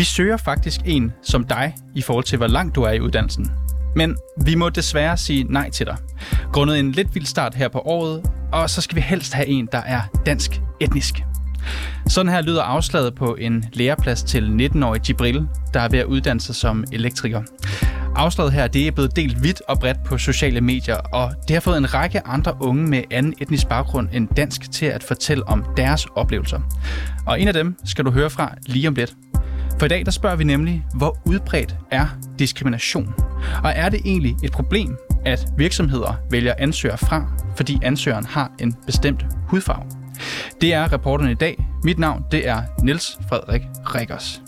Vi søger faktisk en som dig i forhold til, hvor langt du er i uddannelsen. Men vi må desværre sige nej til dig. Grundet en lidt vild start her på året, og så skal vi helst have en, der er dansk etnisk. Sådan her lyder afslaget på en læreplads til 19-årig Jibril, der er ved at uddanne sig som elektriker. Afslaget her det er blevet delt vidt og bredt på sociale medier, og det har fået en række andre unge med anden etnisk baggrund end dansk til at fortælle om deres oplevelser. Og en af dem skal du høre fra lige om lidt. For i dag der spørger vi nemlig, hvor udbredt er diskrimination? Og er det egentlig et problem, at virksomheder vælger ansøgere fra, fordi ansøgeren har en bestemt hudfarve? Det er reporterne i dag. Mit navn det er Niels Frederik Rikkers.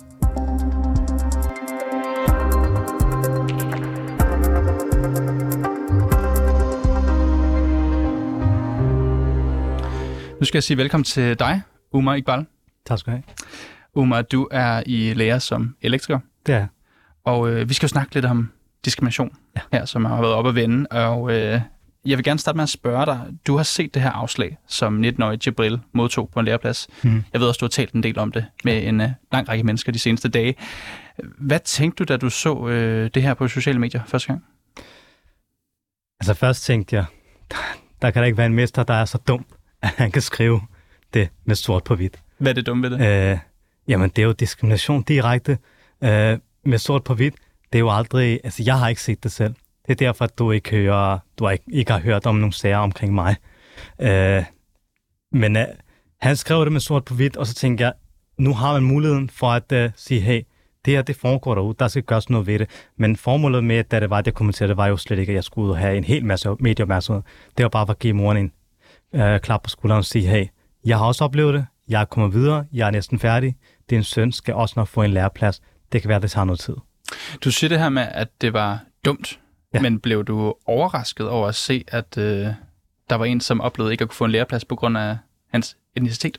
Nu skal jeg sige velkommen til dig, Umar Iqbal. Tak skal du have. Umar, du er i lære som elektriker. Det er Og øh, vi skal jo snakke lidt om diskrimination ja. her, som har været op at vende. Og øh, jeg vil gerne starte med at spørge dig. Du har set det her afslag, som 19-årig Jibril modtog på en læreplads. Mm. Jeg ved også, du har talt en del om det med en øh, lang række mennesker de seneste dage. Hvad tænkte du, da du så øh, det her på sociale medier første gang? Altså først tænkte jeg, der, der kan da ikke være en mester, der er så dum, at han kan skrive det med sort på hvidt. Hvad er det dumme ved det? Øh, jamen, det er jo diskrimination direkte øh, med sort på hvidt. Det er jo aldrig... Altså, jeg har ikke set det selv. Det er derfor, at du ikke, hører, du ikke, ikke har hørt om nogle sager omkring mig. Øh, men øh, han skrev det med sort på hvidt, og så tænker jeg, nu har man muligheden for at øh, sige, hey, det her, det foregår derude, der skal gøres noget ved det. Men formålet med, da det var, at jeg kommenterede, det var jo slet ikke, at jeg skulle ud og have en hel masse medieopmærksomhed. Det var bare for at give moren en øh, klap på skulderen og sige, hey, jeg har også oplevet det, jeg er kommet videre, jeg er næsten færdig, din søn skal også nok få en læreplads. Det kan være, det tager noget tid. Du siger det her med, at det var dumt. Ja. men blev du overrasket over at se, at øh, der var en, som oplevede ikke at kunne få en læreplads på grund af hans etnicitet?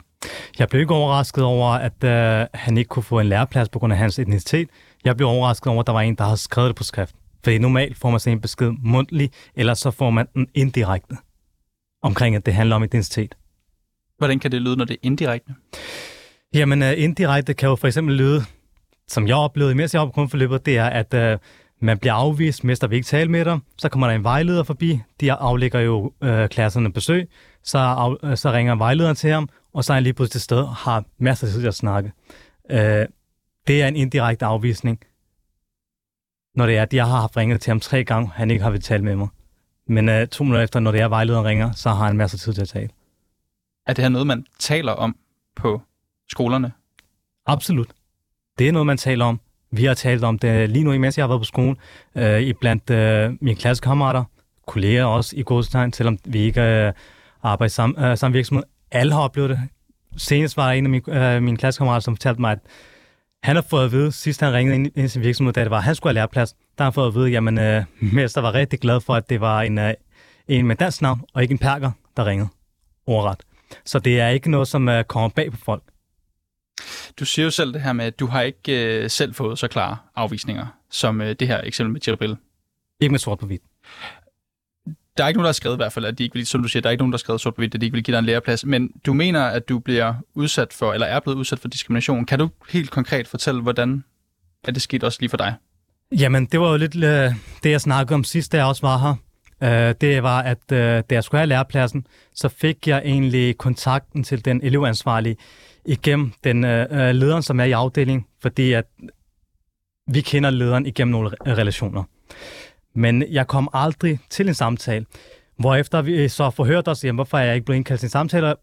Jeg blev ikke overrasket over, at øh, han ikke kunne få en læreplads på grund af hans etnicitet. Jeg blev overrasket over, at der var en, der havde skrevet det på skrift. Fordi normalt får man sådan en besked mundtlig, eller så får man den indirekte omkring, at det handler om identitet. Hvordan kan det lyde, når det er indirekte? Jamen, uh, indirekte kan jo for eksempel lyde, som jeg oplevede, mens jeg var på grundforløbet, det er, at uh, man bliver afvist, mester vi ikke tale med dig, så kommer der en vejleder forbi, de aflægger jo uh, klasserne besøg, så, af, uh, så ringer vejlederen til ham, og så er han lige pludselig til sted og har masser af tid til at snakke. Uh, det er en indirekte afvisning, når det er, at jeg har haft ringet til ham tre gange, han ikke har vil tale med mig. Men uh, to minutter efter, når det er, vejlederen ringer, så har han masser af tid til at tale. Er det her noget, man taler om på skolerne? Absolut. Det er noget, man taler om. Vi har talt om det lige nu, imens jeg har været på skolen, øh, i blandt øh, mine klassekammerater, kolleger også i godstegn, selvom vi ikke øh, arbejder i sam, øh, samme virksomhed. Alle har oplevet det. Senest var der en af mine, øh, mine klassekammerater, som fortalte mig, at han har fået at vide, sidst han ringede ind, ind i sin virksomhed, da det var, at han skulle have læreplads, der har han fået at vide, jamen, øh, mester var rigtig glad for, at det var en, øh, en med dansk navn, og ikke en perker, der ringede. Overret. Så det er ikke noget, som øh, kommer bag på folk. Du siger jo selv det her med, at du har ikke øh, selv fået så klare afvisninger, som øh, det her eksempel med Jibril. Ikke med sort på hvidt. Der er ikke nogen, der har skrevet i hvert fald, at de ikke vil, som du siger, der er ikke nogen, der har skrevet sort på hvidt, at de ikke vil give dig en læreplads. Men du mener, at du bliver udsat for, eller er blevet udsat for diskrimination. Kan du helt konkret fortælle, hvordan er det sket også lige for dig? Jamen, det var jo lidt øh, det, jeg snakkede om sidst, da jeg også var her. Øh, det var, at øh, da jeg skulle have lærepladsen, så fik jeg egentlig kontakten til den elevansvarlige igennem den øh, øh lederen, som er i afdelingen, fordi at vi kender lederen igennem nogle relationer. Men jeg kom aldrig til en samtale, hvorefter vi så forhørte os, jamen, hvorfor er jeg ikke blevet indkaldt til en samtale,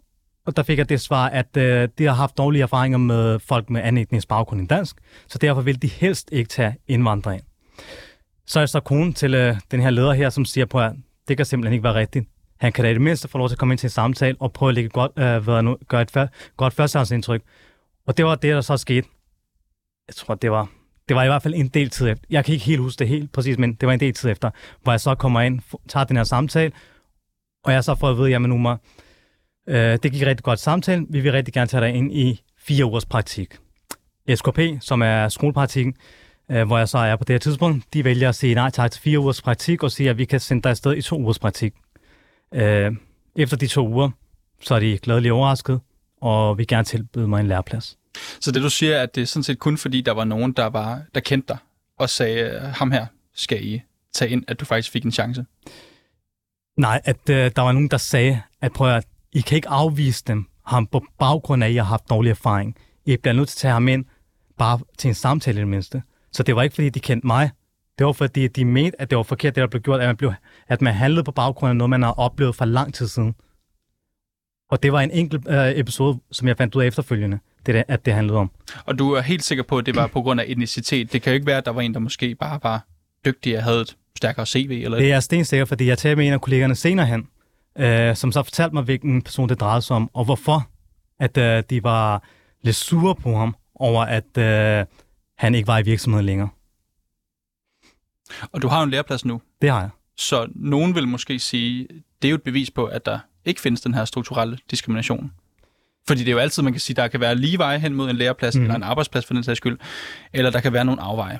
og der fik jeg det svar, at øh, de har haft dårlige erfaringer med folk med anden etnisk baggrund end dansk, så derfor vil de helst ikke tage indvandrere ind. Så er jeg så konen til øh, den her leder her, som siger på, at det kan simpelthen ikke være rigtigt. Han kan da i det mindste få lov til at komme ind til en samtale og prøve at lægge godt, øh, hvad nu, gøre et før, godt førstehåndsindtryk. Og det var det, der så skete. Jeg tror, det var, det var i hvert fald en del tid efter. Jeg kan ikke helt huske det helt præcis, men det var en del tid efter, hvor jeg så kommer ind, f- tager den her samtale, og jeg så får at vide, jamen Umar, øh, det gik rigtig godt samtale. Vi vil rigtig gerne tage dig ind i fire ugers praktik. SKP, som er skolepraktikken, øh, hvor jeg så er på det her tidspunkt, de vælger at sige nej tak til fire ugers praktik, og siger, at vi kan sende dig afsted i to ugers praktik. Øh, efter de to uger, så er de glædeligt overrasket, og vil gerne tilbyde mig en læreplads. Så det du siger, er, at det er sådan set kun fordi, der var nogen, der, var, der kendte dig, og sagde, ham her skal I tage ind, at du faktisk fik en chance? Nej, at øh, der var nogen, der sagde, at prøv at I kan ikke afvise dem, ham på baggrund af, at I har haft dårlig erfaring. I bliver nødt til at tage ham ind, bare til en samtale i det mindste. Så det var ikke, fordi de kendte mig. Det var, fordi de mente, at det var forkert, det der blev gjort, at man, blev, at man handlede på baggrund af noget, man har oplevet for lang tid siden. Og det var en enkelt øh, episode, som jeg fandt ud af efterfølgende, det, at det handlede om. Og du er helt sikker på, at det var på grund af etnicitet? Det kan jo ikke være, at der var en, der måske bare var dygtig og havde et stærkere CV? Eller det er jeg stensikker, fordi jeg talte med en af kollegerne senere hen, øh, som så fortalte mig, hvilken person det drejede sig om, og hvorfor at øh, de var lidt sure på ham over, at øh, han ikke var i virksomheden længere. Og du har jo en læreplads nu. Det har jeg. Så nogen vil måske sige, det er jo et bevis på, at der ikke findes den her strukturelle diskrimination. Fordi det er jo altid, man kan sige, der kan være lige veje hen mod en læreplads, mm. eller en arbejdsplads for den sags skyld, eller der kan være nogle afveje.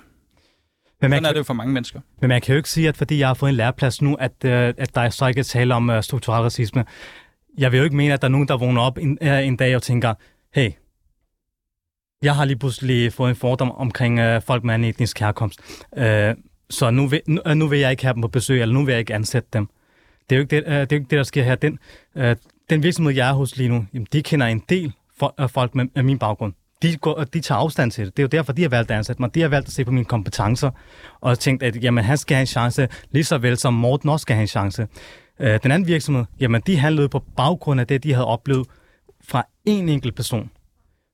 Men man Sådan kan, er det jo for mange mennesker. Men man kan jo ikke sige, at fordi jeg har fået en læreplads nu, at, øh, at der så ikke er tale om uh, strukturel racisme. Jeg vil jo ikke mene, at der er nogen, der vågner op en, uh, en dag og tænker, hey, jeg har lige pludselig fået en fordom omkring øh, folk med en etnisk herkomst. Øh, så nu vil, nu, øh, nu vil jeg ikke have dem på besøg, eller nu vil jeg ikke ansætte dem. Det er jo ikke det, øh, det, er jo ikke det der sker her. Den, øh, den virksomhed, jeg er hos lige nu, jamen, de kender en del for, øh, folk med, med min baggrund de, går, de tager afstand til det. Det er jo derfor, de har valgt at ansætte mig. De har valgt at se på mine kompetencer og tænkt, at jamen, han skal have en chance, lige så vel som Morten også skal have en chance. Øh, den anden virksomhed, jamen, de handlede på baggrund af det, de havde oplevet fra en enkelt person.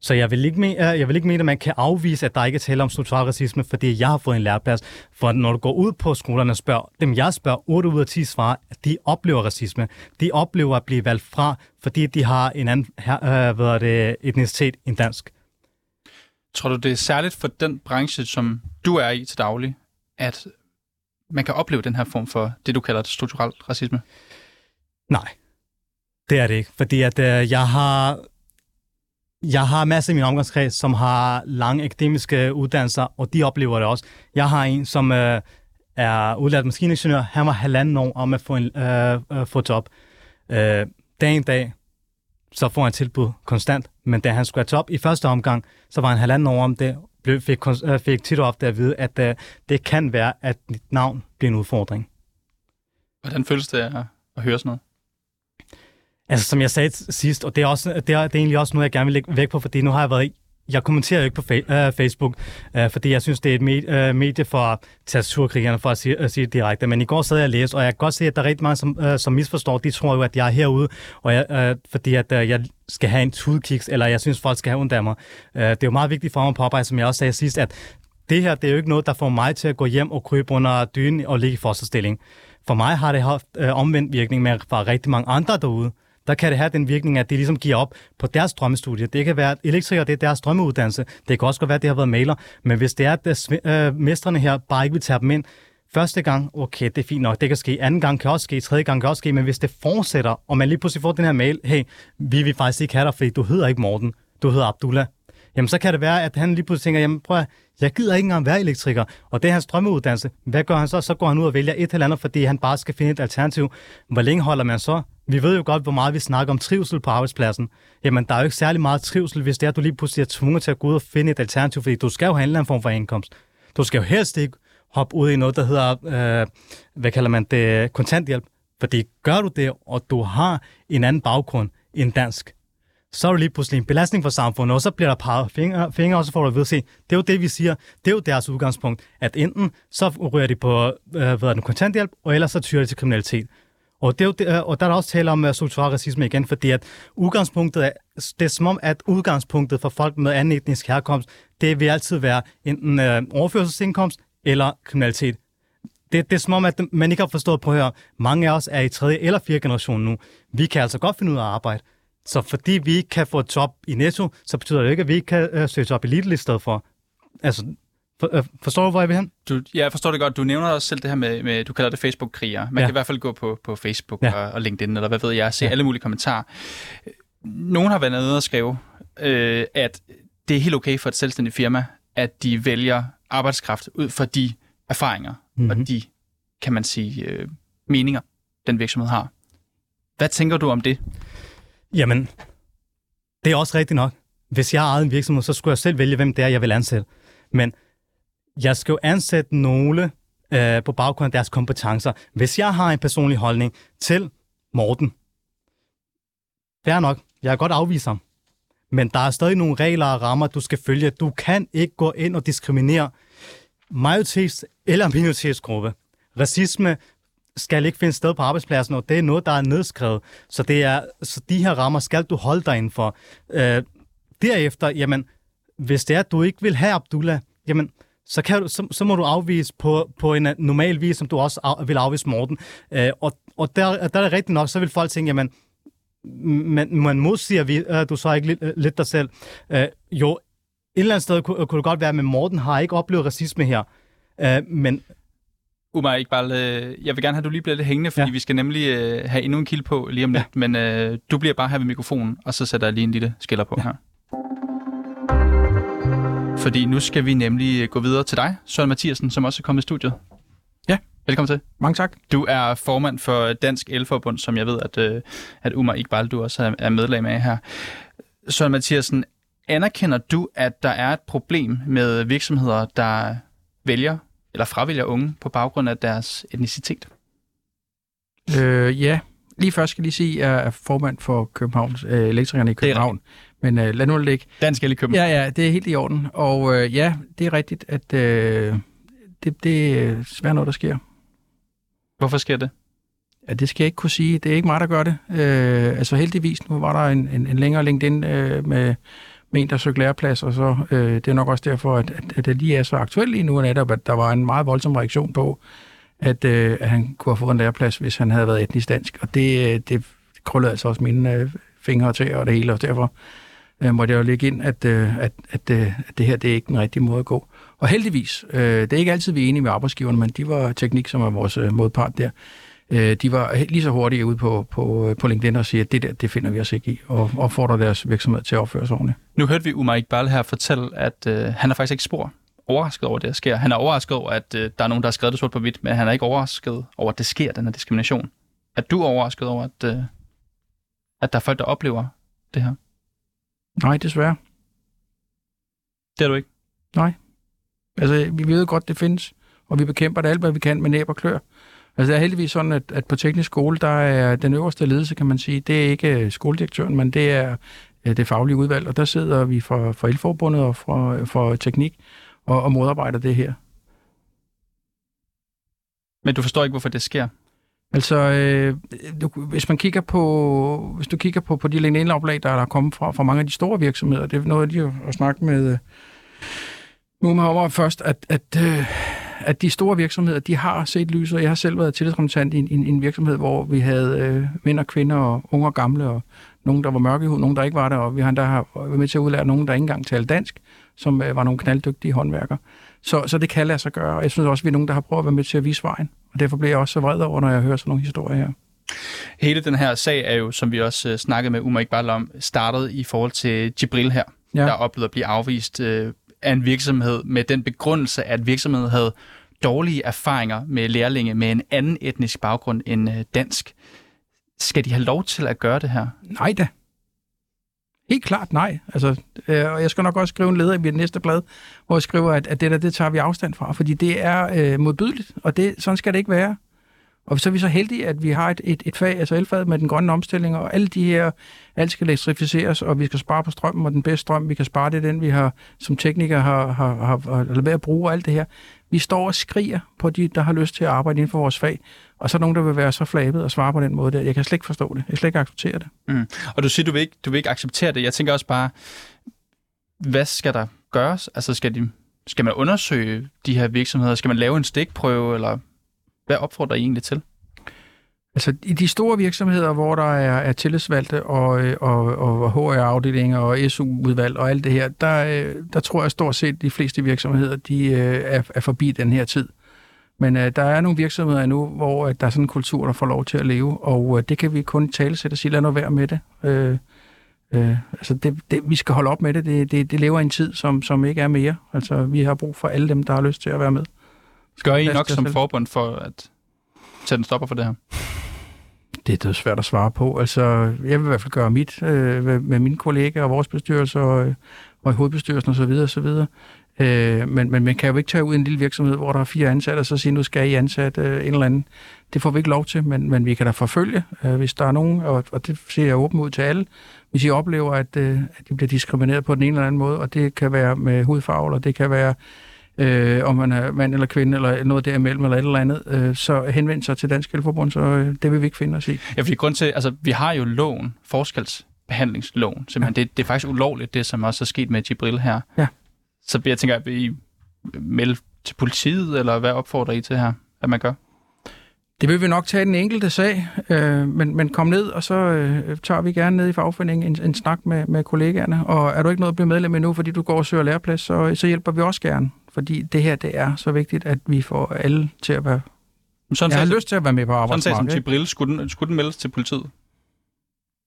Så jeg vil, ikke mene, jeg vil ikke mene, at man kan afvise, at der ikke er tale om strukturel racisme, fordi jeg har fået en læreplads. For når du går ud på skolerne og spørger, dem jeg spørger, 8 ud af 10 svarer, at de oplever racisme. De oplever at blive valgt fra, fordi de har en anden øh, hvad det, etnicitet end dansk. Tror du, det er særligt for den branche, som du er i til daglig, at man kan opleve den her form for det, du kalder strukturel racisme? Nej, det er det ikke. Fordi at øh, jeg har jeg har masser i min omgangskreds, som har lange akademiske uddannelser, og de oplever det også. Jeg har en, som øh, er udlært maskiningeniør. Han var halvanden år om at få, en, øh, øh, få job. Øh, dag en dag, så får han tilbud konstant. Men da han skulle have top i første omgang, så var han halvanden år om det, blev, fik, øh, fik tit ofte at vide, at øh, det kan være, at dit navn bliver en udfordring. Hvordan føles det at, at høre sådan noget? Altså, som jeg sagde sidst, og det er, også, det er, det er egentlig også noget, jeg gerne vil lægge væk på, fordi nu har jeg været jeg kommenterer jo ikke på fa- uh, Facebook, uh, fordi jeg synes, det er et med- uh, medie for tastaturkrigerne, for at sige, at sige det direkte. Men i går sad jeg og læste, og jeg kan godt se, at der er rigtig mange, som, uh, som misforstår. De tror jo, at jeg er herude, og jeg, uh, fordi at, uh, jeg skal have en tudkiks, eller jeg synes, folk skal have ondt af mig. Uh, det er jo meget vigtigt for mig at påpege, som jeg også sagde sidst, at det her, det er jo ikke noget, der får mig til at gå hjem og krybe under dynen og ligge i fosterstilling. For mig har det haft uh, omvendt virkning med for rigtig mange andre derude, der kan det have den virkning, at det ligesom giver op på deres drømmestudie. Det kan være, at elektriker det er deres drømmeuddannelse. Det kan også godt være, at det har været maler. Men hvis det er, at øh, mestrene her bare ikke vil tage dem ind, Første gang, okay, det er fint nok, det kan ske. Anden gang kan også ske, tredje gang kan også ske, men hvis det fortsætter, og man lige pludselig får den her mail, hey, vi vil faktisk ikke have dig, fordi du hedder ikke Morten, du hedder Abdullah, jamen så kan det være, at han lige pludselig tænker, jamen prøv at, jeg gider ikke engang være elektriker, og det er hans drømmeuddannelse. Hvad gør han så? Så går han ud og vælger et eller andet, fordi han bare skal finde et alternativ. Hvor længe holder man så? Vi ved jo godt, hvor meget vi snakker om trivsel på arbejdspladsen. Jamen, der er jo ikke særlig meget trivsel, hvis det er, at du lige pludselig er tvunget til at gå ud og finde et alternativ, fordi du skal jo have en eller anden form for indkomst. Du skal jo helst ikke hoppe ud i noget, der hedder, øh, hvad kalder man det, kontanthjælp. Fordi gør du det, og du har en anden baggrund end dansk, så er du lige pludselig en belastning for samfundet, og så bliver der peget fingre, fingre og så får du at vide, se, det er jo det, vi siger, det er jo deres udgangspunkt, at enten så rører de på øh, hvad er den, kontanthjælp, og ellers så tyrer de til kriminalitet. Og, det er jo det, øh, og der er også tale om øh, strukturel racisme igen, fordi at udgangspunktet er, det er som om, at udgangspunktet for folk med anden etnisk herkomst, det vil altid være enten øh, overførselsindkomst eller kriminalitet. Det, det er som om, at man ikke har forstået på her. mange af os er i tredje eller fjerde generation nu. Vi kan altså godt finde ud af at arbejde. Så fordi vi ikke kan få et job i Netto, så betyder det ikke, at vi ikke kan øh, søge job i Lidl i stedet for. Altså, for, uh, forstår du, hvor jeg vil hen? Du, ja, jeg forstår det godt. Du nævner også selv det her med, med du kalder det Facebook-kriger. Man ja. kan i hvert fald gå på, på Facebook ja. og, og LinkedIn, eller hvad ved jeg, se ja. alle mulige kommentarer. Nogen har været nede og skrive, øh, at det er helt okay for et selvstændigt firma, at de vælger arbejdskraft ud fra de erfaringer mm-hmm. og de, kan man sige, øh, meninger, den virksomhed har. Hvad tænker du om det? Jamen, Det er også rigtigt nok. Hvis jeg har en virksomhed, så skulle jeg selv vælge, hvem det er, jeg vil ansætte. Men jeg skal jo ansætte nogle øh, på baggrund af deres kompetencer. Hvis jeg har en personlig holdning til Morten, fair nok, jeg kan godt afvise ham. Men der er stadig nogle regler og rammer, du skal følge. Du kan ikke gå ind og diskriminere majoritets- eller minoritetsgruppe. Racisme skal ikke finde sted på arbejdspladsen, og det er noget, der er nedskrevet. Så, det er, så de her rammer skal du holde dig inden for. Øh, derefter, jamen, hvis det er, at du ikke vil have Abdullah, jamen, så, kan du, så, så må du afvise på, på en normal vis, som du også af, vil afvise Morten. Øh, og og der, der er det rigtigt nok, så vil folk tænke, jamen, man, man modsiger vi, øh, du så ikke lidt, lidt dig selv. Øh, jo, et eller andet sted kunne, kunne det godt være, men Morten har ikke oplevet racisme her. Øh, men Umar Iqbal, øh, jeg vil gerne have, at du lige bliver lidt hængende, fordi ja. vi skal nemlig øh, have endnu en kilde på lige om lidt, ja. men øh, du bliver bare her ved mikrofonen, og så sætter jeg lige en lille skiller på ja. her. Fordi nu skal vi nemlig gå videre til dig, Søren Mathiasen, som også er kommet i studiet. Ja. Velkommen til. Mange tak. Du er formand for Dansk Elforbund, som jeg ved, at, øh, at Umar Iqbal, du også er medlem af her. Søren Mathiasen, anerkender du, at der er et problem med virksomheder, der vælger eller fravælger unge på baggrund af deres etnicitet? Øh, ja. Lige først skal jeg lige sige, at jeg er formand for Københavns øh, elektrikerne i København. Men øh, lad nu ligge. Dansk eller København? Ja, ja, det er helt i orden. Og øh, ja, det er rigtigt, at øh, det, det er svært noget, der sker. Hvorfor sker det? Ja, det skal jeg ikke kunne sige. Det er ikke mig, der gør det. Øh, altså heldigvis, nu var der en, en, en længere LinkedIn øh, med med en, der søgte læreplads, og så øh, det er nok også derfor, at, at, det lige er så aktuelt lige nu, netop, at der var en meget voldsom reaktion på, at, øh, at han kunne have fået en læreplads, hvis han havde været etnisk dansk. Og det, øh, det krøllede altså også mine øh, fingre til og det hele, og derfor øh, måtte jeg jo lægge ind, at, øh, at, at, øh, at det her det er ikke den rigtige måde at gå. Og heldigvis, øh, det er ikke altid, vi er enige med arbejdsgiverne, men de var teknik, som er vores øh, modpart der, øh, de var lige så hurtige ude på, på, øh, på LinkedIn og sige, at det der, det finder vi os ikke i, og opfordrer deres virksomhed til at opføre sig ordentligt. Nu hørte vi Umar Iqbal her fortælle, at øh, han er faktisk ikke spor overrasket over, at det sker. Han er overrasket over, at øh, der er nogen, der har skrevet det sort på hvidt, men han er ikke overrasket over, at det sker, den her diskrimination. Er du overrasket over, at, øh, at der er folk, der oplever det her? Nej, desværre. Det er du ikke? Nej. Altså, vi ved godt, det findes, og vi bekæmper det alt, hvad vi kan med næb og klør. Altså det er heldigvis sådan, at, at på teknisk skole, der er den øverste ledelse, kan man sige, det er ikke øh, skoledirektøren, men det er øh, det faglige udvalg, og der sidder vi fra, fra Elforbundet og fra, fra teknik og, og modarbejder det her. Men du forstår ikke, hvorfor det sker? Altså, øh, du, hvis man kigger på, hvis du kigger på, på de LinkedIn-oplag, der er kommet fra, fra mange af de store virksomheder, det er noget, de har snakket med øh, nu over først, at, at øh, at de store virksomheder, de har set lyset. Jeg har selv været tillidsrepræsentant i en, en, en virksomhed, hvor vi havde øh, mænd og kvinder og unge og gamle, og nogen, der var mørke i hud, nogen, der ikke var der, og vi har endda været med til at udlære nogen, der ikke engang talte dansk, som øh, var nogle knalddygtige håndværkere. Så, så det kan lade sig gøre, og jeg synes også, at vi er nogen, der har prøvet at være med til at vise vejen. Og derfor bliver jeg også så vred over, når jeg hører sådan nogle historier her. Hele den her sag er jo, som vi også uh, snakkede med Umar Iqbal om, startet i forhold til Jibril her, ja. der oplevede at blive afvist uh, af en virksomhed med den begrundelse, at virksomheden havde dårlige erfaringer med lærlinge med en anden etnisk baggrund end øh, dansk. Skal de have lov til at gøre det her? Nej da. Helt klart nej. Altså, øh, og jeg skal nok også skrive en leder i mit næste blad, hvor jeg skriver, at, at det der, det tager vi afstand fra, fordi det er øh, modbydeligt, og det, sådan skal det ikke være. Og så er vi så heldige, at vi har et, et, et fag, altså elfaget med den grønne omstilling, og alle de her, alt skal elektrificeres, og vi skal spare på strømmen, og den bedste strøm, vi kan spare, det er den, vi har som teknikere har, har, har, har lavet at bruge, og alt det her. Vi står og skriger på de, der har lyst til at arbejde inden for vores fag, og så er nogen, der vil være så flabet og svare på den måde der. Jeg kan slet ikke forstå det. Jeg kan slet ikke acceptere det. Mm. Og du siger, du vil, ikke, du vil ikke acceptere det. Jeg tænker også bare, hvad skal der gøres? Altså skal, de, skal man undersøge de her virksomheder? Skal man lave en stikprøve, eller hvad opfordrer I egentlig til? Altså i de store virksomheder, hvor der er, er tillidsvalgte og, øh, og, og HR-afdelinger og SU-udvalg og alt det her, der, øh, der tror jeg stort set de fleste virksomheder, de øh, er, er forbi den her tid. Men uh, der er nogle virksomheder nu, hvor uh, der er sådan en kultur, der får lov til at leve, og uh, det kan vi kun tale sætte og sige, lad nu være med det. Uh, uh, altså det, det, vi skal holde op med det. Det, det. det lever i en tid, som, som ikke er mere. Altså vi har brug for alle dem, der har lyst til at være med. Skal I nok som forbund for at sætte en stopper for det her? Det er svært at svare på. Altså, jeg vil i hvert fald gøre mit øh, med mine kollegaer og vores bestyrelse og, og i hovedbestyrelsen osv. osv. Øh, men, men man kan jo ikke tage ud i en lille virksomhed, hvor der er fire ansatte, og så sige, nu skal I ansætte øh, en eller anden. Det får vi ikke lov til, men, men vi kan da forfølge, øh, hvis der er nogen, og, og det ser jeg åbent ud til alle, hvis I oplever, at, øh, at de bliver diskrimineret på den ene eller anden måde, og det kan være med hudfarve, eller det kan være øh, om man er mand eller kvinde, eller noget derimellem, eller et eller andet, øh, så henvend sig til Dansk Elforbund, så øh, det vil vi ikke finde os i. Ja, fordi grund til, altså, vi har jo loven, forskelsbehandlingsloven, simpelthen. Ja. Det, det er faktisk ulovligt, det som også er sket med Gibril her. Ja. Så jeg tænker, at I melde til politiet, eller hvad opfordrer I til her, at man gør? Det vil vi nok tage den enkelte sag, øh, men, men kom ned, og så øh, tager vi gerne ned i fagforeningen en, en snak med, med kollegaerne. Og er du ikke noget at blive medlem endnu, fordi du går og søger læreplads, så, så hjælper vi også gerne. Fordi det her, det er så vigtigt, at vi får alle til at være... Sådan jeg har lyst til at være med på arbejdsmarkedet. Sådan som Gibril, skulle den, skulle den meldes til politiet?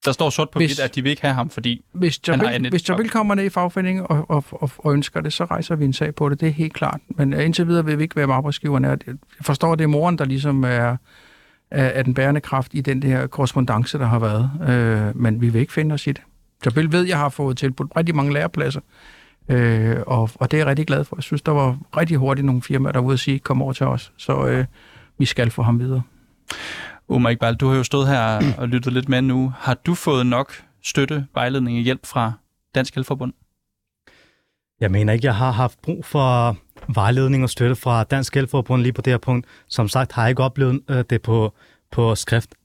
Der står sort på hvidt, at de vil ikke have ham, fordi hvis Jabil, han har Hvis Jabil kommer ned i fagforeningen og, og, og, og ønsker det, så rejser vi en sag på det. Det er helt klart. Men øh, indtil videre vil vi ikke være med arbejdsgiverne. Jeg forstår, at det er moren, der ligesom er, er den bærende kraft i den der korrespondence, der har været. Øh, men vi vil ikke finde os i det. Jabil ved, at jeg har fået tilbudt rigtig mange lærepladser. Øh, og, og det er jeg rigtig glad for. Jeg synes, der var rigtig hurtigt nogle firmaer, der var ude at sige, kom over til os. Så øh, vi skal få ham videre. Omar Iqbal, du har jo stået her og lyttet lidt med nu. Har du fået nok støtte, vejledning og hjælp fra Dansk Elforbund? Jeg mener ikke, jeg har haft brug for vejledning og støtte fra Dansk Elforbund lige på det her punkt. Som sagt har jeg ikke oplevet øh, det på, på skrift.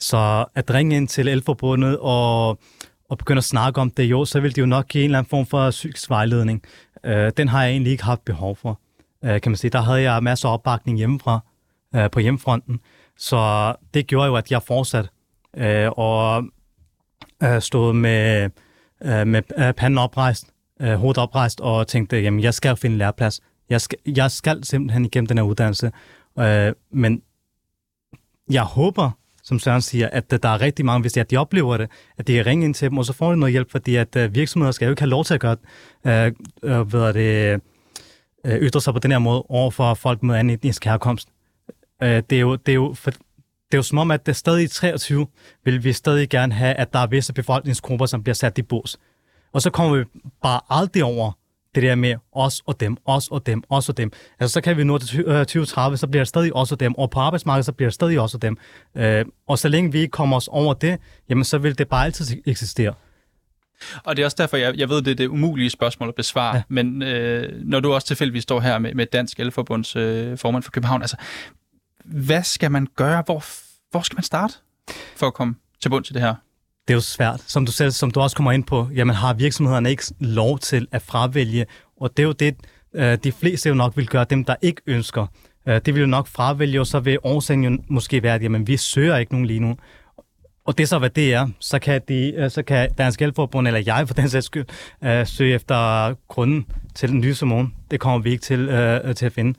Så at ringe ind til Elforbundet og, og begynder at snakke om det, jo, så vil de jo nok give en eller anden form for psykisk vejledning. Øh, den har jeg egentlig ikke haft behov for. Øh, kan man sige. Der havde jeg masser af opbakning hjemmefra øh, på hjemmefronten. Så det gjorde jo, at jeg fortsatte øh, og øh, stod med, øh, med øh, panden oprejst, øh, hovedet oprejst, og tænkte, jamen jeg skal finde en læreplads. Jeg skal, jeg skal simpelthen igennem den her uddannelse. Øh, men jeg håber, som Søren siger, at øh, der er rigtig mange, hvis de oplever det, at de kan ringe ind til dem, og så får de noget hjælp, fordi at øh, virksomheder skal jo ikke have lov til at gøre øh, øh, hvad det, øh, ytre sig på den her måde over for folk med anden etnisk herkomst. Øh, det, er jo, det, er jo, for, det er jo som om, at det stadig i 23 vil vi stadig gerne have, at der er visse befolkningsgrupper, som bliver sat i bås. Og så kommer vi bare aldrig over det der med os og dem, os og dem, os og dem. Altså så kan vi nå til 2030, øh, så bliver det stadig os og dem, og på arbejdsmarkedet, så bliver det stadig os og dem. Øh, og så længe vi ikke kommer os over det, jamen så vil det bare altid eksistere. Og det er også derfor, jeg, jeg ved, det er det umulige spørgsmål at besvare, ja. men øh, når du også tilfældigvis står her med, med Dansk Elforbunds øh, formand for København, altså hvad skal man gøre? Hvor, hvor skal man starte for at komme til bund til det her? Det er jo svært. Som du selv, som du også kommer ind på, jamen har virksomhederne ikke lov til at fravælge, og det er jo det, øh, de fleste jo nok vil gøre, dem der ikke ønsker. Øh, det vil jo nok fravælge, og så vil årsagen jo måske være, at jamen, vi søger ikke nogen lige nu. Og det er så, hvad det er. Så kan, de, øh, så kan Dansk Hjælpforbund, eller jeg for den sags skyld, øh, søge efter grunden til den nye morgen. Det kommer vi ikke til, øh, til at finde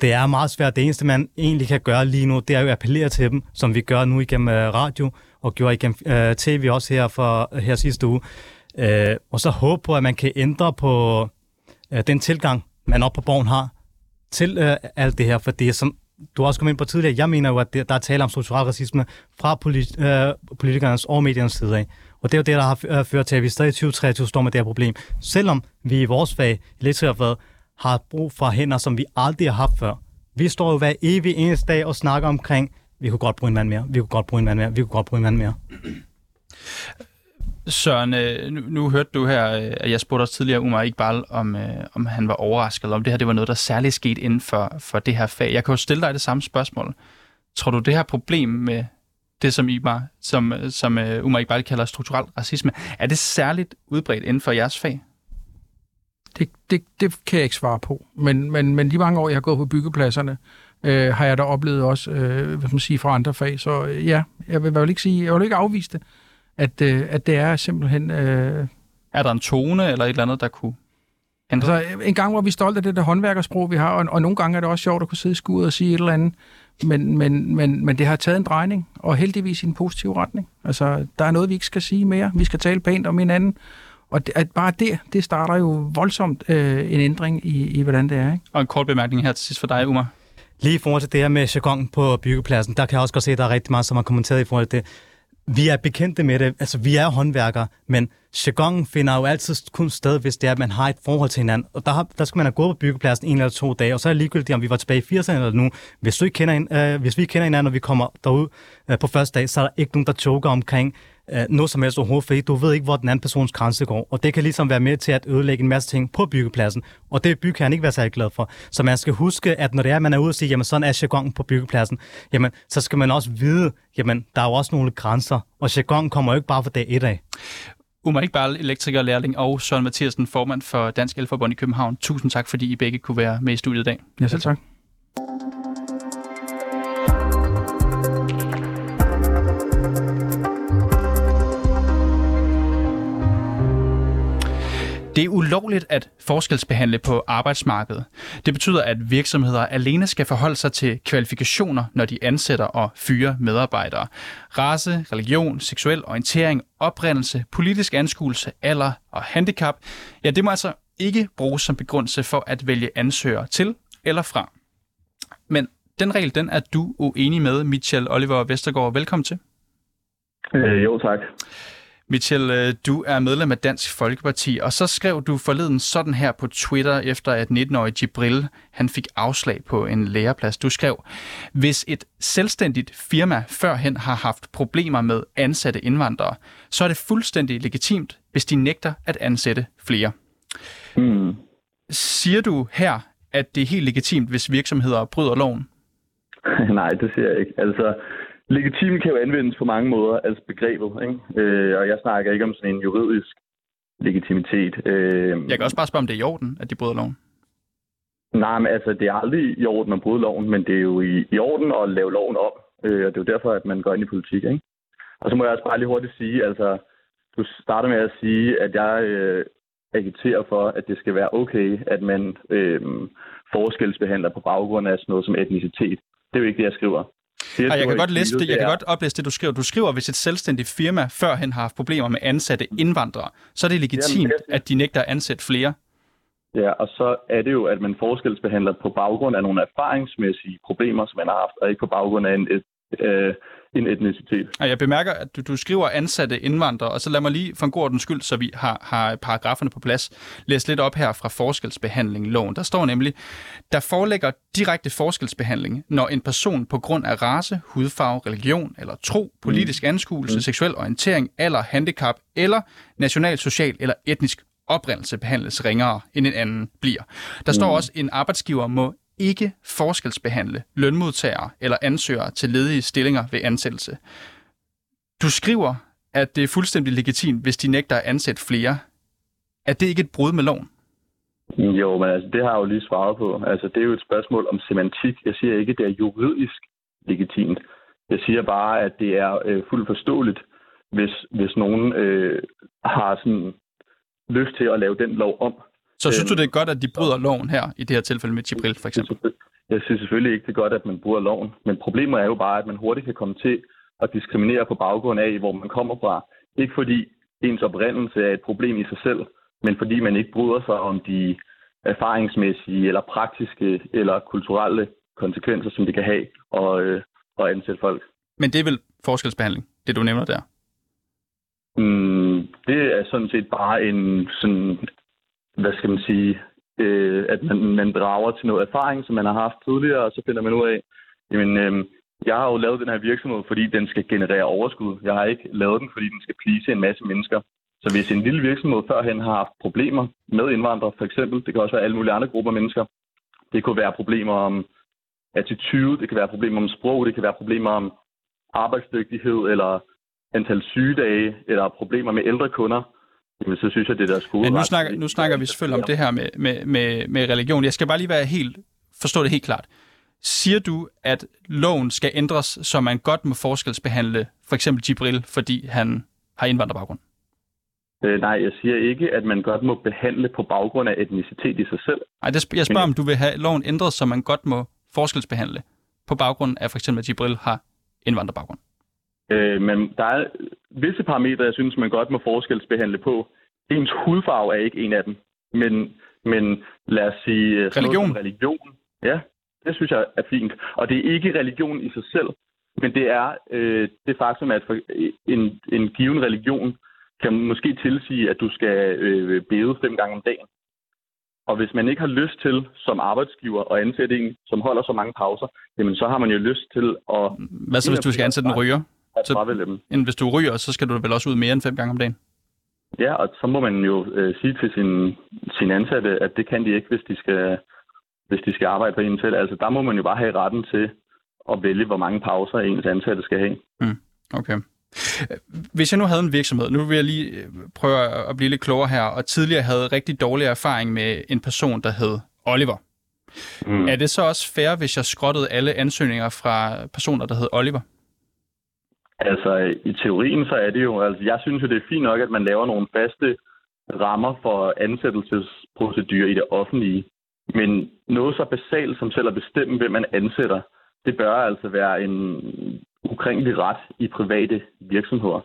det er meget svært. Det eneste, man egentlig kan gøre lige nu, det er jo at appellere til dem, som vi gør nu igennem uh, radio, og gjorde igennem øh, tv også her, for, her sidste uge. Øh, og så håbe på, at man kan ændre på øh, den tilgang, man op på borgen har til øh, alt det her, for det som du også kom ind på tidligere, jeg mener jo, at det, der er tale om strukturel racisme fra politi- øh, politikernes og mediernes side af. Og det er jo det, der har øh, ført til, at vi stadig i 2023 står med det her problem. Selvom vi i vores fag, elektrikerfaget, har brug for hænder, som vi aldrig har haft før. Vi står jo hver evig eneste dag og snakker omkring, vi kunne godt bruge en mand mere, vi kunne godt bruge en mand mere, vi kunne godt bruge en mand mere. Søren, øh, nu, nu hørte du her, øh, at jeg spurgte os tidligere Umar Iqbal, om, øh, om han var overrasket, om det her det var noget, der særligt skete inden for, for det her fag. Jeg kan jo stille dig det samme spørgsmål. Tror du, det her problem med det, som, Iqbal, som, som Umar Iqbal kalder strukturel racisme, er det særligt udbredt inden for jeres fag? Det, det, det kan jeg ikke svare på. Men, men, men de mange år, jeg har gået på byggepladserne, øh, har jeg da oplevet også, øh, hvad man siger, fra andre fag. Så øh, ja, jeg vil, jeg vil ikke sige, jeg vil ikke afvise det, at, øh, at det er simpelthen... Øh, er der en tone eller et eller andet, der kunne ændre? Altså, en gang var vi stolte af det der håndværkersprog, vi har, og, og nogle gange er det også sjovt at kunne sidde i skuret og sige et eller andet, men, men, men, men det har taget en drejning, og heldigvis i en positiv retning. Altså, der er noget, vi ikke skal sige mere. Vi skal tale pænt om hinanden, og det, at bare det, det starter jo voldsomt øh, en ændring i, i, hvordan det er. Ikke? Og en kort bemærkning her til sidst for dig, Umar. Lige i forhold til det her med jargon på byggepladsen, der kan jeg også godt se, at der er rigtig meget, som har kommenteret i forhold til det. Vi er bekendte med det, altså vi er håndværkere, men jargon finder jo altid kun sted, hvis det er, at man har et forhold til hinanden. Og der, har, der skal man have gået på byggepladsen en eller to dage, og så er det ligegyldigt, om vi var tilbage i 80'erne eller nu. Hvis, du ikke kender, øh, hvis vi kender hinanden, og vi kommer derud øh, på første dag, så er der ikke nogen, der choker omkring øh, noget som helst overhovedet, fordi du ved ikke, hvor den anden persons grænse går. Og det kan ligesom være med til at ødelægge en masse ting på byggepladsen. Og det bygge kan han ikke være særlig glad for. Så man skal huske, at når det er, man er ude og sige, jamen sådan er jargon på byggepladsen, jamen så skal man også vide, jamen der er jo også nogle grænser. Og jargon kommer jo ikke bare fra dag et af. Umar Iqbal, elektrikerlærling, og Søren Mathiasen, formand for Dansk Elforbund i København. Tusind tak, fordi I begge kunne være med i studiet i dag. Ja, selv tak. Det er ulovligt at forskelsbehandle på arbejdsmarkedet. Det betyder, at virksomheder alene skal forholde sig til kvalifikationer, når de ansætter og fyrer medarbejdere. Race, religion, seksuel orientering, oprindelse, politisk anskuelse, alder og handicap, ja, det må altså ikke bruges som begrundelse for at vælge ansøgere til eller fra. Men den regel, den er du uenig med, Michel Oliver Vestergaard. Velkommen til. Øh, jo, tak. Michel, øh, du er medlem af Dansk Folkeparti, og så skrev du forleden sådan her på Twitter, efter at 19-årig Jibril han fik afslag på en læreplads. Du skrev, hvis et selvstændigt firma førhen har haft problemer med ansatte indvandrere, så er det fuldstændig legitimt, hvis de nægter at ansætte flere. Mm. Siger du her, at det er helt legitimt, hvis virksomheder bryder loven? Nej, det siger jeg ikke. Altså, Legitim kan jo anvendes på mange måder, altså begrebet. Ikke? Øh, og jeg snakker ikke om sådan en juridisk legitimitet. Øh, jeg kan også bare spørge, om det er i orden, at de bryder loven. Nej, men altså, det er aldrig i orden at bryde loven, men det er jo i, i orden at lave loven op. Øh, og det er jo derfor, at man går ind i politik. Ikke? Og så må jeg også bare lige hurtigt sige, altså, du starter med at sige, at jeg øh, agiterer for, at det skal være okay, at man øh, forskelsbehandler på baggrund af sådan noget som etnicitet. Det er jo ikke det, jeg skriver. Det, og jeg kan godt læse det, jeg kan godt oplæse det, du skriver. Du skriver, hvis et selvstændigt firma førhen har haft problemer med ansatte indvandrere, så er det legitimt, at de nægter at ansætte flere. Ja, og så er det jo, at man forskelsbehandler på baggrund af nogle erfaringsmæssige problemer, som man har haft, og ikke på baggrund af en, et, øh, en etnicitet. Og jeg bemærker, at du, du skriver ansatte indvandrere, og så lad mig lige for en god ordens skyld, så vi har, har paragraferne på plads, læse lidt op her fra forskelsbehandling loven. Der står nemlig, der forelægger direkte forskelsbehandling, når en person på grund af race, hudfarve, religion eller tro, politisk mm. anskuelse, mm. seksuel orientering, alder, handicap eller national, social eller etnisk oprindelse behandles ringere, end en anden bliver. Der står mm. også, at en arbejdsgiver må ikke forskelsbehandle lønmodtagere eller ansøgere til ledige stillinger ved ansættelse. Du skriver, at det er fuldstændig legitimt, hvis de nægter at ansætte flere. Er det ikke et brud med loven? Jo, men altså, det har jeg jo lige svaret på. Altså, det er jo et spørgsmål om semantik. Jeg siger ikke, at det er juridisk legitimt. Jeg siger bare, at det er øh, fuldt forståeligt, hvis, hvis nogen øh, har sådan lyst til at lave den lov om. Så synes du, det er godt, at de bryder loven her, i det her tilfælde med Gibril for eksempel? Jeg synes selvfølgelig ikke, det er godt, at man bryder loven. Men problemet er jo bare, at man hurtigt kan komme til at diskriminere på baggrund af, hvor man kommer fra. Ikke fordi ens oprindelse er et problem i sig selv, men fordi man ikke bryder sig om de erfaringsmæssige eller praktiske eller kulturelle konsekvenser, som det kan have at, øh, at ansætte folk. Men det er vel forskelsbehandling, det du nævner der? Mm, det er sådan set bare en sådan hvad skal man sige, øh, at man, man drager til noget erfaring, som man har haft tidligere, og så finder man ud af, jamen, øh, jeg har jo lavet den her virksomhed, fordi den skal generere overskud. Jeg har ikke lavet den, fordi den skal plise en masse mennesker. Så hvis en lille virksomhed førhen har haft problemer med indvandrere, for eksempel, det kan også være alle mulige andre grupper mennesker, det kunne være problemer om attitude, det kan være problemer om sprog, det kan være problemer om arbejdsdygtighed, eller antal sygedage, eller problemer med ældre kunder, Jamen, så synes jeg, det der skole... Men nu snakker, nu snakker vi selvfølgelig om det her med, med, med, med religion. Jeg skal bare lige være helt, forstå det helt klart. Siger du, at loven skal ændres, så man godt må forskelsbehandle for eksempel Gibril, fordi han har indvandrerbaggrund? Øh, nej, jeg siger ikke, at man godt må behandle på baggrund af etnicitet i sig selv. Nej, det, jeg spørger, om du vil have loven ændret, så man godt må forskelsbehandle på baggrund af for eksempel, at Gibril har indvandrerbaggrund. Øh, men der er visse parametre, jeg synes, man godt må forskelsbehandle på. Ens hudfarve er ikke en af dem. Men, men lad os sige... Religion? Religion. Ja, Det synes jeg er fint. Og det er ikke religion i sig selv, men det er øh, det faktum, at for en, en given religion kan måske tilsige, at du skal øh, bede fem gange om dagen. Og hvis man ikke har lyst til som arbejdsgiver at ansætte en, som holder så mange pauser, jamen så har man jo lyst til at... Hvad så, hvis du skal ansætte en ryger? At fravælge dem. End hvis du ryger, så skal du vel også ud mere end fem gange om dagen? Ja, og så må man jo øh, sige til sin, sin ansatte, at det kan de ikke, hvis de skal, hvis de skal arbejde på en selv. Altså, der må man jo bare have retten til at vælge, hvor mange pauser ens ansatte skal have. Mm, okay. Hvis jeg nu havde en virksomhed, nu vil jeg lige øh, prøve at blive lidt klogere her, og tidligere havde rigtig dårlig erfaring med en person, der hed Oliver. Mm. Er det så også fair, hvis jeg skrottede alle ansøgninger fra personer, der hed Oliver? Altså, i teorien så er det jo, altså jeg synes jo, det er fint nok, at man laver nogle faste rammer for ansættelsesprocedurer i det offentlige. Men noget så basalt som selv at bestemme, hvem man ansætter, det bør altså være en ukrænkelig ret i private virksomheder.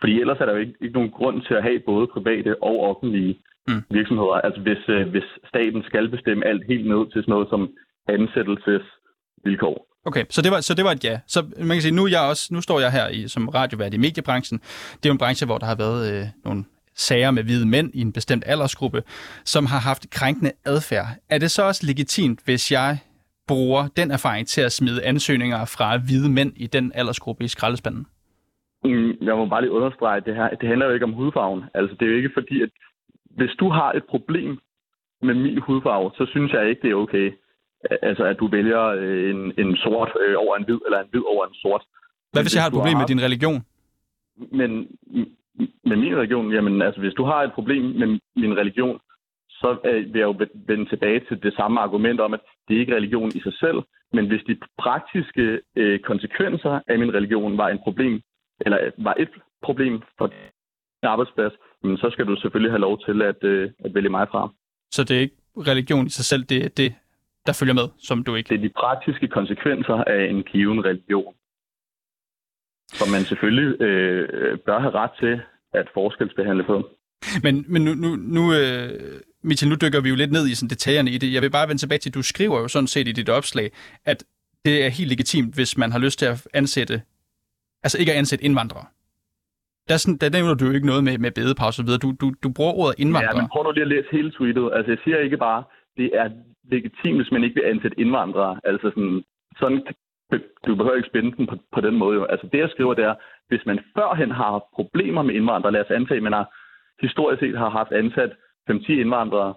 Fordi ellers er der jo ikke, ikke nogen grund til at have både private og offentlige mm. virksomheder. Altså hvis, øh, hvis staten skal bestemme alt helt ned til sådan noget som ansættelsesvilkår. Okay, så det var, så det var et ja. Så man kan sige, nu, jeg også, nu står jeg her i, som radiovært i mediebranchen. Det er jo en branche, hvor der har været øh, nogle sager med hvide mænd i en bestemt aldersgruppe, som har haft krænkende adfærd. Er det så også legitimt, hvis jeg bruger den erfaring til at smide ansøgninger fra hvide mænd i den aldersgruppe i skraldespanden? Jeg må bare lige understrege, at det her det handler jo ikke om hudfarven. Altså, det er jo ikke fordi, at hvis du har et problem med min hudfarve, så synes jeg ikke, det er okay. Altså, at du vælger øh, en, en sort øh, over en hvid, eller en hvid over en sort. Hvad hvis jeg har et problem har... med din religion? Men med min religion, jamen altså, hvis du har et problem med min religion, så øh, vil jeg jo vende tilbage til det samme argument om, at det er ikke religion i sig selv, men hvis de praktiske øh, konsekvenser af min religion var en problem, eller var et problem for din arbejdsplads, men så skal du selvfølgelig have lov til at, øh, at vælge mig fra. Så det er ikke religion i sig selv, det er det, der følger med, som du ikke... Det er de praktiske konsekvenser af en given religion, som man selvfølgelig øh, bør have ret til at forskelsbehandle på. Men, men nu, nu, nu øh, Mitchell, nu dykker vi jo lidt ned i sådan detaljerne i det. Jeg vil bare vende tilbage til, at du skriver jo sådan set i dit opslag, at det er helt legitimt, hvis man har lyst til at ansætte, altså ikke at ansætte indvandrere. Der, sådan, der nævner du jo ikke noget med, med bedepause og videre. Du, du, du bruger ordet indvandrere. Ja, men prøv nu lige at læse hele tweetet. Altså, jeg siger ikke bare, det er legitimt, hvis man ikke vil ansætte indvandrere. Altså sådan, sådan du behøver ikke spænde den på, på den måde. Jo. Altså det, jeg skriver, det er, hvis man førhen har haft problemer med indvandrere, lad os antage, at man har historisk set har haft ansat 5-10 indvandrere,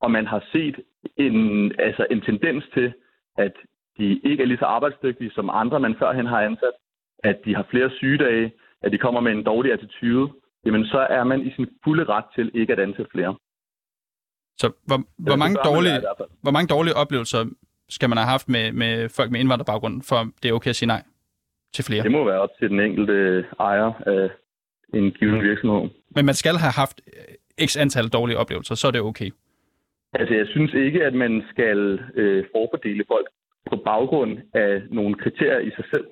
og man har set en, altså en tendens til, at de ikke er lige så arbejdsdygtige som andre, man førhen har ansat, at de har flere sygedage, at de kommer med en dårlig attitude, jamen så er man i sin fulde ret til ikke at ansætte flere. Så hvor, hvor, mange, dårlige, hvor mange dårlige oplevelser skal man have haft med, med folk med indvandrerbaggrund, for det er okay at sige nej til flere? Det må være op til den enkelte ejer af en given virksomhed. Men man skal have haft x antal dårlige oplevelser, så er det okay? Altså, jeg synes ikke, at man skal øh, forfordele folk på baggrund af nogle kriterier i sig selv.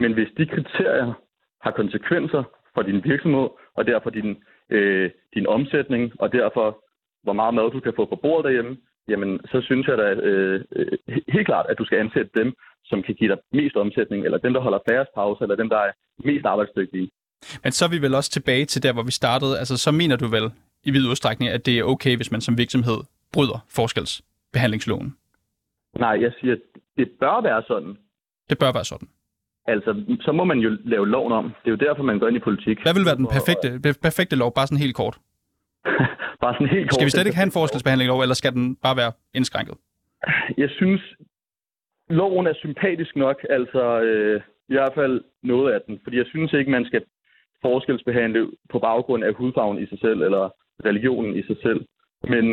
Men hvis de kriterier har konsekvenser for din virksomhed, og derfor din, øh, din omsætning, og derfor hvor meget mad du kan få på bordet derhjemme, jamen så synes jeg da øh, øh, helt klart, at du skal ansætte dem, som kan give dig mest omsætning, eller dem, der holder færrest pause, eller dem, der er mest arbejdsdygtige. Men så er vi vel også tilbage til der, hvor vi startede. Altså, så mener du vel i vid udstrækning, at det er okay, hvis man som virksomhed bryder forskelsbehandlingsloven? Nej, jeg siger, at det bør være sådan. Det bør være sådan. Altså, så må man jo lave loven om. Det er jo derfor, man går ind i politik. Hvad vil være den perfekte, perfekte lov, bare sådan helt kort? bare sådan helt kort. Skal vi slet ikke have en forskelsbehandling lov, eller skal den bare være indskrænket? Jeg synes, loven er sympatisk nok, altså øh, i hvert fald noget af den. Fordi jeg synes ikke, man skal forskelsbehandle på baggrund af hudfarven i sig selv, eller religionen i sig selv. Men,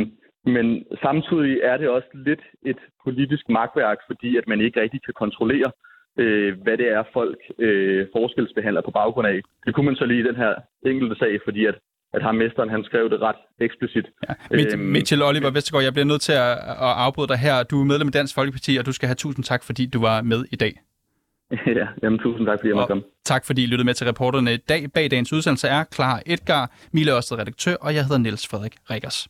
men samtidig er det også lidt et politisk magtværk, fordi at man ikke rigtig kan kontrollere, øh, hvad det er, folk øh, forskelsbehandler på baggrund af. Det kunne man så lige i den her enkelte sag, fordi at at ham mesteren, han skrev det ret eksplicit. Ja. Mit, øhm, Mitchell Oliver Vestergaard, jeg bliver nødt til at, at afbryde dig her. Du er medlem af Dansk Folkeparti, og du skal have tusind tak, fordi du var med i dag. Ja, jamen tusind tak, fordi jeg måtte komme. Tak, fordi I lyttede med til reporterne i dag. Bag dagens udsendelse er Klar Edgar, Mille Ørsted redaktør, og jeg hedder Niels Frederik Rikkers.